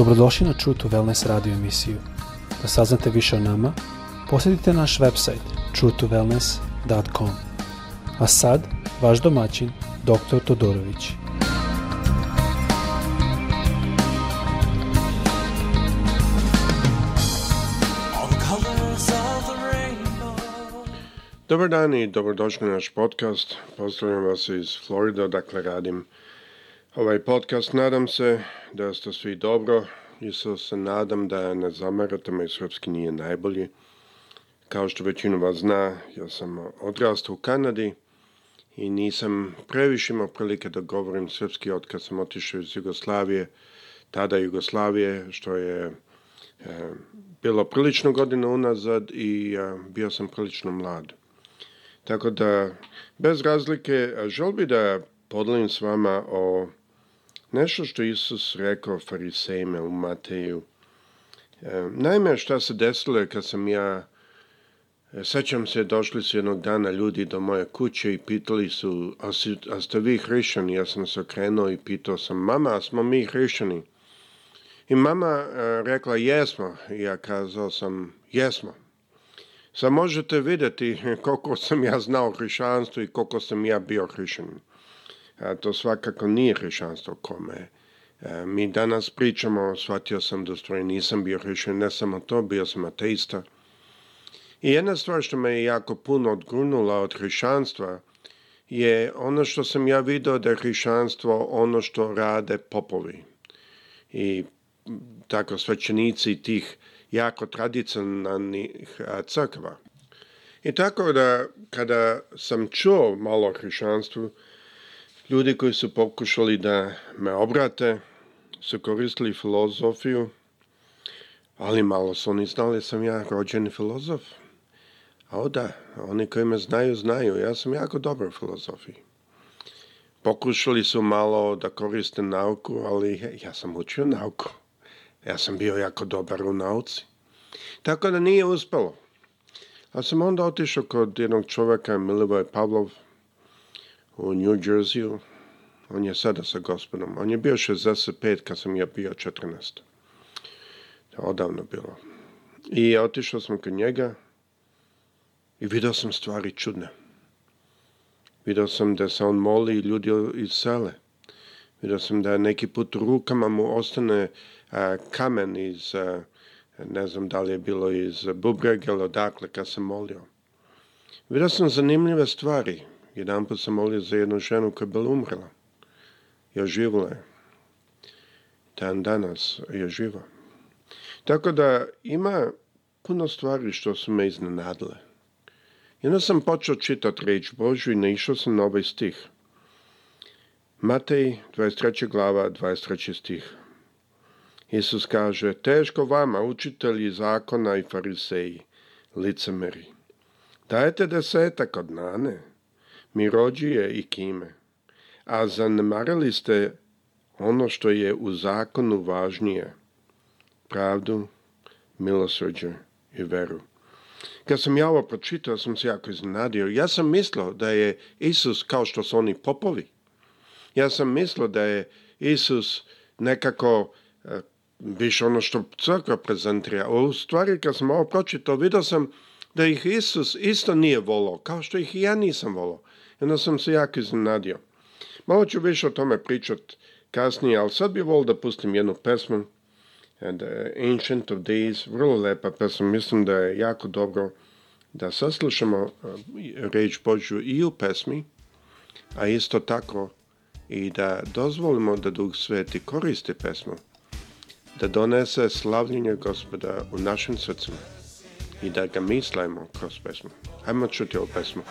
Dobrodošli na True to Wellness radio emisiju. Da saznate više o nama, posjetite naš website truetowellness.com. A sad, vaš domaćin, dr. Todorović. Dobar dan i dobrodošli na naš podcast. Pozdravljam vas iz Florida, dakle radim ovaj podcast. Nadam se da ste svi dobro. i sa se nadam da ne zamerate, moj srpski nije najbolji. Kao što većina vas zna, ja sam odrastao u Kanadi i nisam previše imao prilike da govorim srpski od kad sam otišao iz Jugoslavije, tada Jugoslavije, što je e, bilo prilično godina unazad i a, e, bio sam prilično mlad. Tako da, bez razlike, žel bi da podelim s vama o Nešto što Isus rekao farisejima u Mateju. E, naime, šta se desilo je kad sam ja, e, sećam se, došli su jednog dana ljudi do moje kuće i pitali su, a, si, a ste vi hrišćani? Ja sam se okrenuo i pitao sam, mama, a smo mi hrišćani? I mama e, rekla, jesmo. I ja kazao sam, jesmo. Sad možete videti koliko sam ja znao hrišćanstvo i koliko sam ja bio hrišćanin. To svakako nije hrišćanstvo kome e, mi danas pričamo, shvatio sam da stvari nisam bio hrišćan, ne samo to, bio sam ateista. I jedna stvar što me je jako puno odgrunula od hrišćanstva je ono što sam ja video da je hrišćanstvo ono što rade popovi. I tako svećenici tih jako tradicionalnih crkva. I tako da kada sam čuo malo o hrišćanstvu, Ljudi koji su pokušali da me obrate su koristili filozofiju, ali malo su oni znali da sam ja rođen filozof. A da, oni koji me znaju, znaju. Ja sam jako dobar u filozofiji. Pokušali su malo da koriste nauku, ali ja sam učio nauku. Ja sam bio jako dobar u nauci. Tako da nije uspelo. A sam onda otišao kod jednog čoveka, Milivoje Pavlov, u New Jerseyu. On je sada sa gospodom. On je bio 65 kad sam ja bio 14. To Odavno bilo. I otišao sam kod njega i video sam stvari čudne. Video sam da se on moli i ljudi iz sele. Video sam da neki put rukama mu ostane a, kamen iz, a, ne znam da li je bilo iz bubrega ili odakle kad sam molio. Video sam zanimljive stvari. Jedan put sam molio za jednu ženu koja je bila umrla. Ja živla je. Dan danas je živa. Tako da ima puno stvari što su me iznenadile. I onda sam počeo čitati reč Božju i naišao sam na ovaj stih. Matej, 23. glava, 23. stih. Isus kaže, teško vama, učitelji zakona i fariseji, licemeri. Dajete desetak od nane, Mirođije i Kime, a zanemarili ste ono što je u zakonu važnije, pravdu, milosrđe i veru. Kad sam ja ovo pročitao, sam se jako iznenadio. Ja sam mislio da je Isus kao što su oni popovi. Ja sam mislio da je Isus nekako e, više ono što crkva prezentira. U stvari, kad sam ovo pročitao, vidio sam da ih Isus isto nije volao, kao što ih i ja nisam volao onda sam se jako iznenadio. Malo ću više o tome pričat kasnije, ali sad bih volio da pustim jednu pesmu, And, uh, Ancient of Days, vrlo lepa pesma, mislim da je jako dobro da saslušamo uh, reč Božju i u pesmi, a isto tako i da dozvolimo da Duh Sveti koriste pesmu, da donese slavljenje gospoda u našim srcima i da ga mi kroz pesmu. Hajmo čuti ovu pesmu.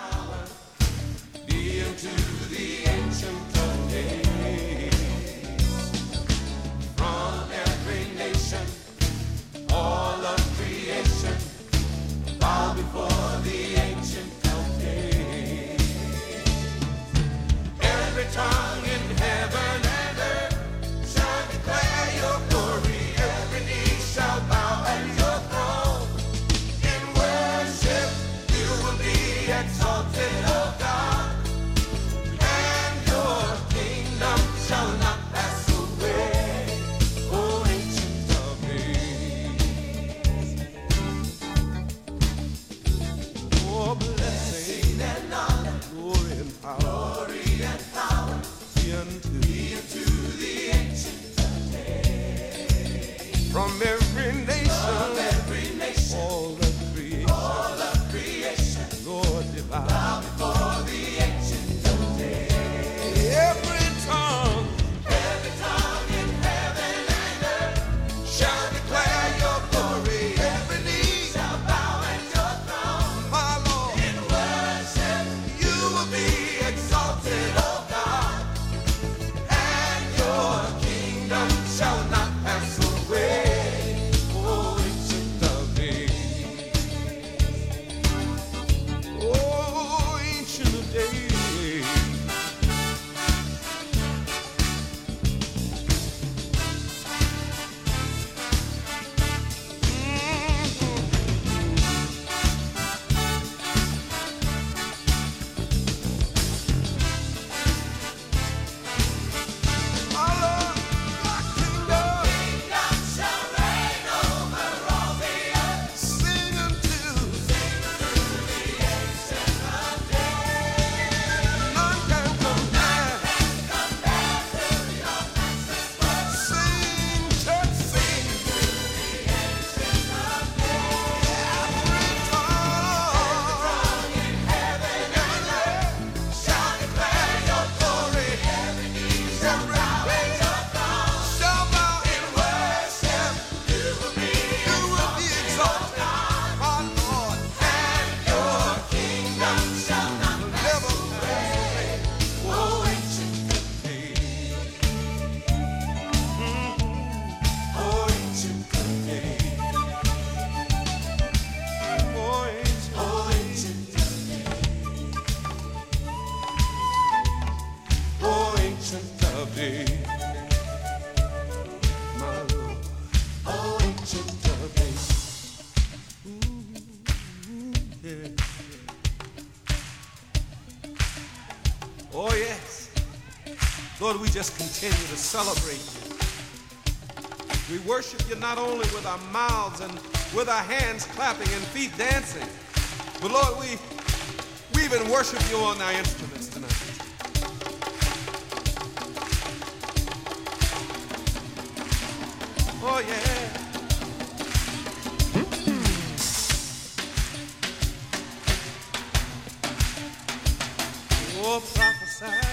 Lord, we just continue to celebrate you. We worship you not only with our mouths and with our hands clapping and feet dancing, but Lord, we, we even worship you on our instruments tonight. Oh, yeah. Mm-hmm. Oh, prophesy.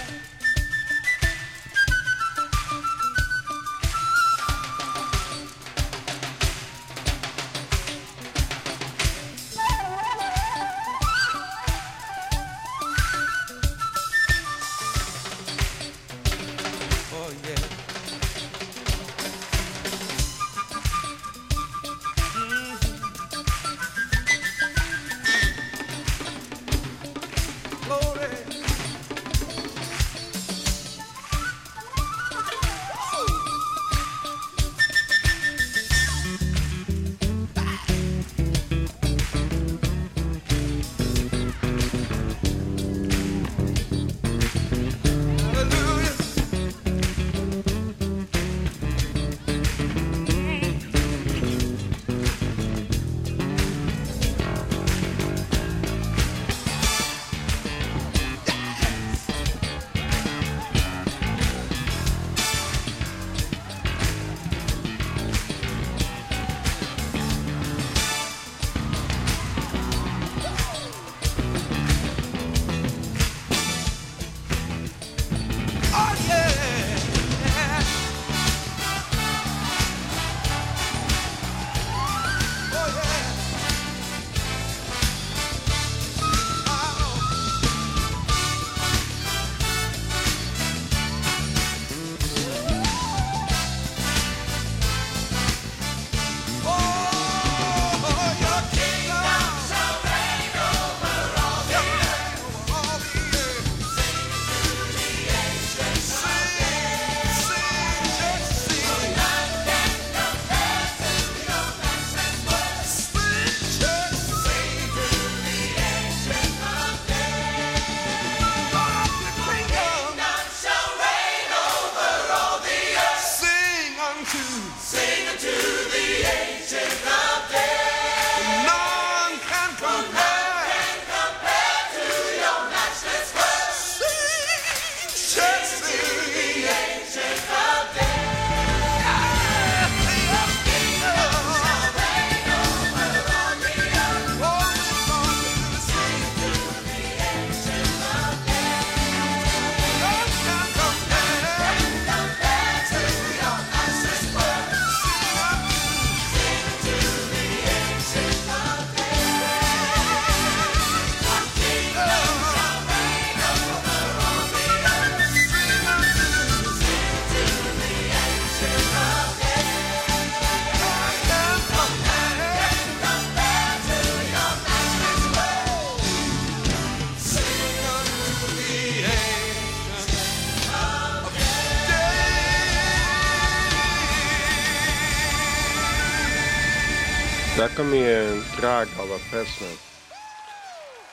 Tako mi je draga ova pesma.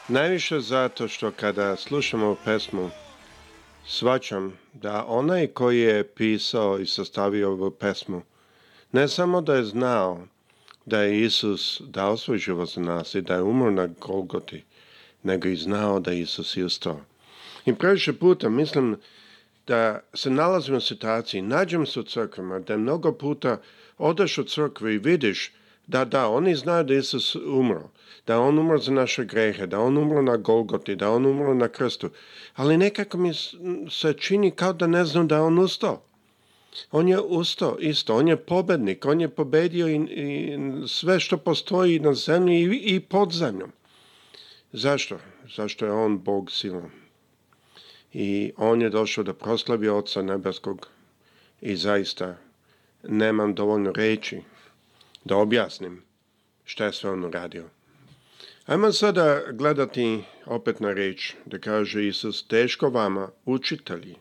Najviše zato što kada slušam ovu pesmu, svačam da onaj koji je pisao i sastavio ovu pesmu, ne samo da je znao da je Isus dao svoj život za nas i da je umro na Golgoti, nego i znao da je Isus i ustao. I previše puta mislim da se nalazimo u situaciji, nađem se u crkvama, da mnogo puta odeš od crkve i vidiš Da, da, oni znaju da Isus umro, da on umro za naše grehe, da on umro na Golgoti, da on umro na krstu. Ali nekako mi se čini kao da ne znam da on ustao. On je ustao isto, on je pobednik, on je pobedio i, i sve što postoji na zemlji i, i pod zemljom. Zašto? Zašto je on Bog silan. I on je došao da proslavi Oca Nebeskog i zaista nemam dovoljno reći da objasnim šta je sve on uradio. Ajmo sada gledati opet na reč da kaže Isus, teško vama, učitelji,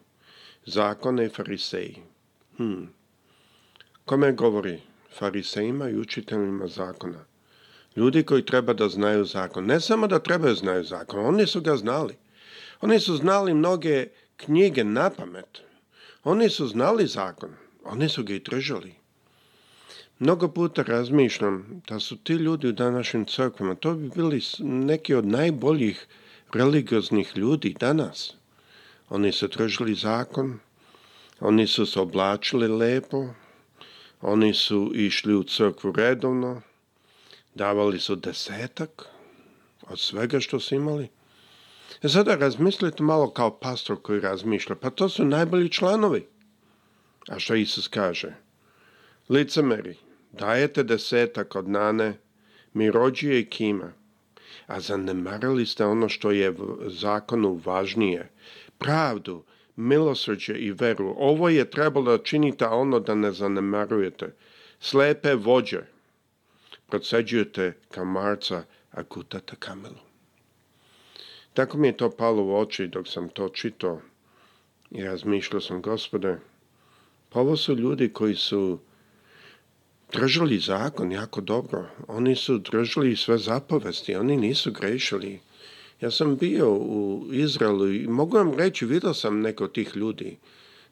zakone i fariseji. Hmm. Kome govori? Farisejima i učiteljima zakona. Ljudi koji treba da znaju zakon. Ne samo da trebaju da znaju zakon, oni su ga znali. Oni su znali mnoge knjige na pamet. Oni su znali zakon. Oni su ga i tržali. Mnogo puta razmišljam da su ti ljudi u današnjim crkvama, to bi bili neki od najboljih religioznih ljudi danas. Oni su tržili zakon, oni su se oblačili lepo, oni su išli u crkvu redovno, davali su desetak od svega što su imali. E sada razmislite malo kao pastor koji razmišlja, pa to su najbolji članovi. A što Isus kaže? Licemeri, dajete desetak od nane, mirođije i kima, a zanemarili ste ono što je v zakonu važnije, pravdu, milosrđe i veru. Ovo je trebalo da činite, ono da ne zanemarujete. Slepe vođe proceđujete kamarca, a kutate kamelu. Tako mi je to palo u oči dok sam to čito i razmišljao sam, gospode, pa ovo su ljudi koji su držali zakon jako dobro. Oni su držali sve zapovesti, oni nisu grešili. Ja sam bio u Izraelu i mogu vam reći, vidio sam neko tih ljudi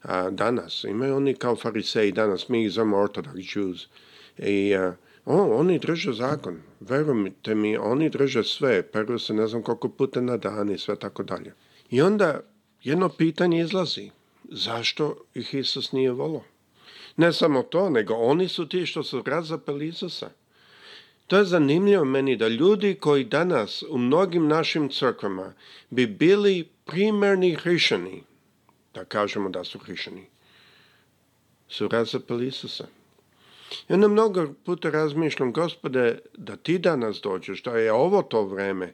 a, danas. Imaju oni kao fariseji danas, mi ih zovemo Orthodox Jews. I a, o, oni drže zakon, verujte mi, oni drže sve, peru se ne znam koliko puta na dan i sve tako dalje. I onda jedno pitanje izlazi, zašto ih Isus nije volao? Ne samo to, nego oni su ti što su razapeli Isusa. To je zanimljivo meni da ljudi koji danas u mnogim našim crkvama bi bili primerni hrišani, da kažemo da su hrišani, su razapeli Isusa. I onda mnogo puta razmišljam, gospode, da ti danas dođeš, da je ovo to vreme,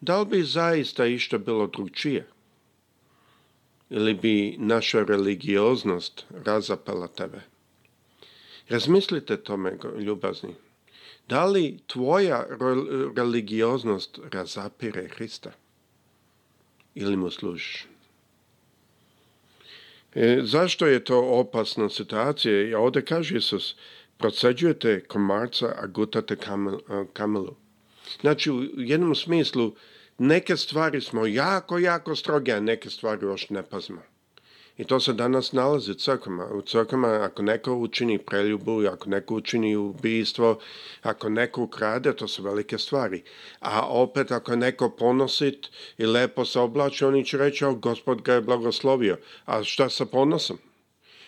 da li bi zaista išto bilo drugčije? ili bi naša religioznost razapala tebe. Razmislite tome, ljubazni. Da li tvoja religioznost razapire Hrista? Ili mu služiš? E, zašto je to opasna situacija? I ovde kaže Isus, proceđujete komarca, a gutate kamelu. Znači, u jednom smislu, neke stvari smo jako, jako stroge, a neke stvari još ne pazimo. I to se danas nalazi u crkvama. U crkvama ako neko učini preljubu, ako neko učini ubijstvo, ako neko ukrade, to su velike stvari. A opet ako neko ponosit i lepo se oblači, oni će reći, o, gospod ga je blagoslovio. A šta sa ponosom?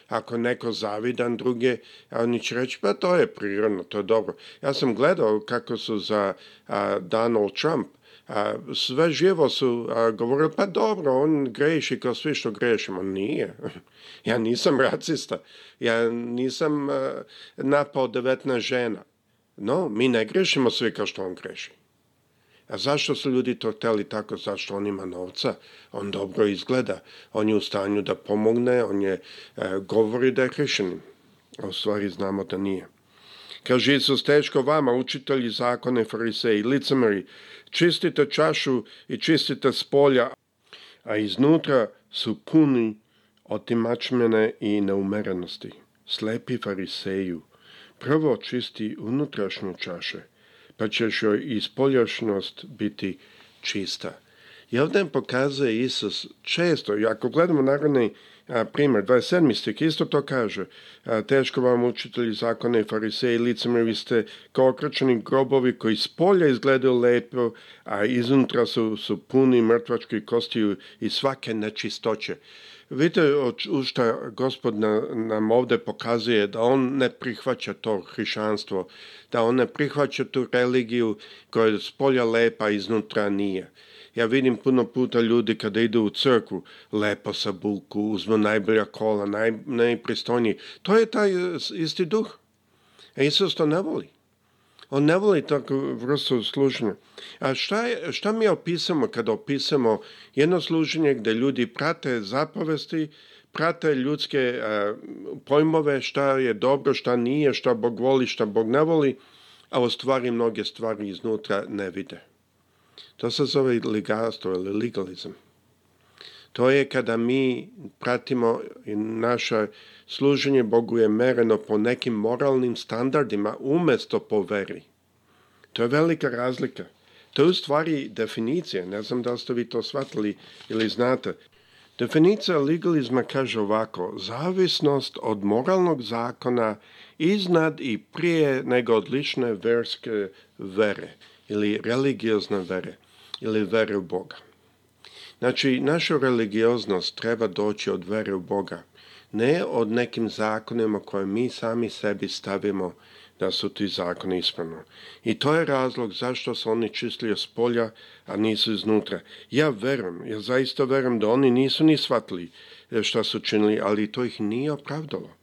Ako neko zavidan druge, oni će reći, pa to je prirodno, to je dobro. Ja sam gledao kako su za a, Donald Trump A, sve živo su a, govorili, pa dobro, on greši kao svi što grešimo. Nije. Ja nisam racista. Ja nisam a, napao 19 žena. No, mi ne grešimo svi kao što on greši. A zašto su ljudi to hteli tako? Zašto on ima novca? On dobro izgleda. On je u stanju da pomogne, on je govori da je hrišćanin. A u stvari znamo da nije. Kaže Isus, teško vama, učitelji zakone, fariseji, licemeri, čistite čašu i čistite s polja, a iznutra su puni otimačmene i neumerenosti. Slepi fariseju, prvo čisti unutrašnju čaše, pa ćeš joj i spoljašnost biti čista. I ovdje nam pokazuje Isus često, i ako gledamo naravni primjer, 27. stik isto to kaže, a, teško vam učitelji zakona i fariseji, licemeri ste kao okrečeni grobovi koji s polja izgledaju lepo, a iznutra su, su puni mrtvački kosti i svake nečistoće. Vidite u što gospod nam ovdje pokazuje da on ne prihvaća to hrišanstvo, da on ne prihvaća tu religiju koja je s lepa, iznutra nije. Ja vidim puno puta ljudi kada idu u crku, lepo sa bulku, uzmu najbolja kola, naj, najpristojniji. To je taj e, isti duh. A e, Isus to ne voli. On ne voli takvu vrstu služenja. A šta, je, šta mi opisamo kada opisamo jedno služenje gdje ljudi prate zapovesti, prate ljudske a, e, pojmove šta je dobro, šta nije, šta Bog voli, šta Bog ne voli, a u stvari mnoge stvari iznutra ne vide. To se zove ligarstvo ili legalizam. To je kada mi pratimo i naše služenje Bogu je mereno po nekim moralnim standardima umesto po veri. To je velika razlika. To je u stvari definicija, ne znam da li ste vi to shvatili ili znate. Definicija legalizma kaže ovako, zavisnost od moralnog zakona iznad i prije nego od lične verske vere ili religiozne vere ili vere u Boga. Znači, naša religioznost treba doći od vere u Boga, ne od nekim zakonima koje mi sami sebi stavimo da su ti zakoni ispravno. I to je razlog zašto su oni čistili s polja, a nisu iznutra. Ja verujem, ja zaista verujem da oni nisu ni shvatili e, šta su činili, ali to ih nije opravdalo.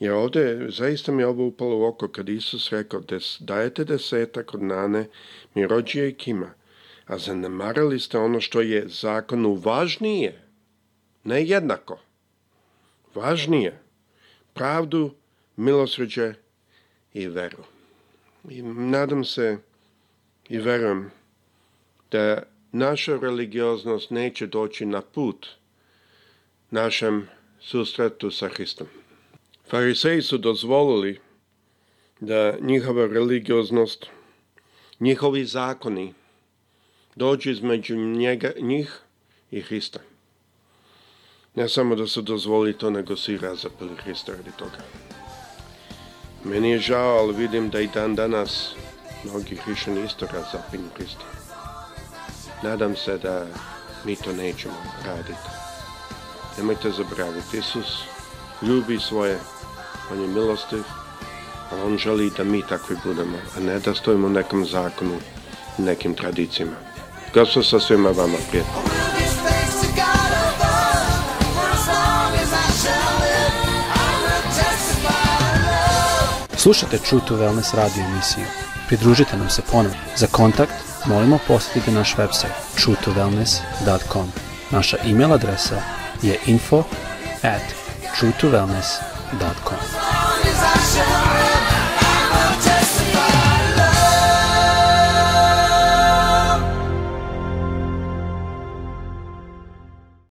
Jer ovde zaista mi je ovo upalo u oko kad Isus rekao des, dajete desetak od nane, mirođija i kima, a zanemarili ste ono što je zakonu važnije, ne jednako, važnije, pravdu, milosređe i veru. I nadam se i verujem da naša religioznost neće doći na put našem susretu sa Hristom. Fariseji su dozvolili da njihova religioznost, njihovi zakoni dođu između njega, njih i Hrista. Ne samo da su dozvolili to, nego su i razapili Hrista radi toga. Meni je žao, ali vidim da i dan danas mnogi hrišćani isto razapinju Hrista. Nadam se da mi to nećemo raditi. Nemojte zaboraviti, Isus ljubi svoje on je milostiv, on želi da mi takvi budemo, a ne da stojimo nekom zakonu nekim tradicijama. Gospod sa svima vama, prijatelji. Slušate True to Wellness radio emisiju. Pridružite nam se ponovno. Za kontakt molimo posjetite naš website truetowellness.com. Naša email adresa je info at truetowellness.com датко.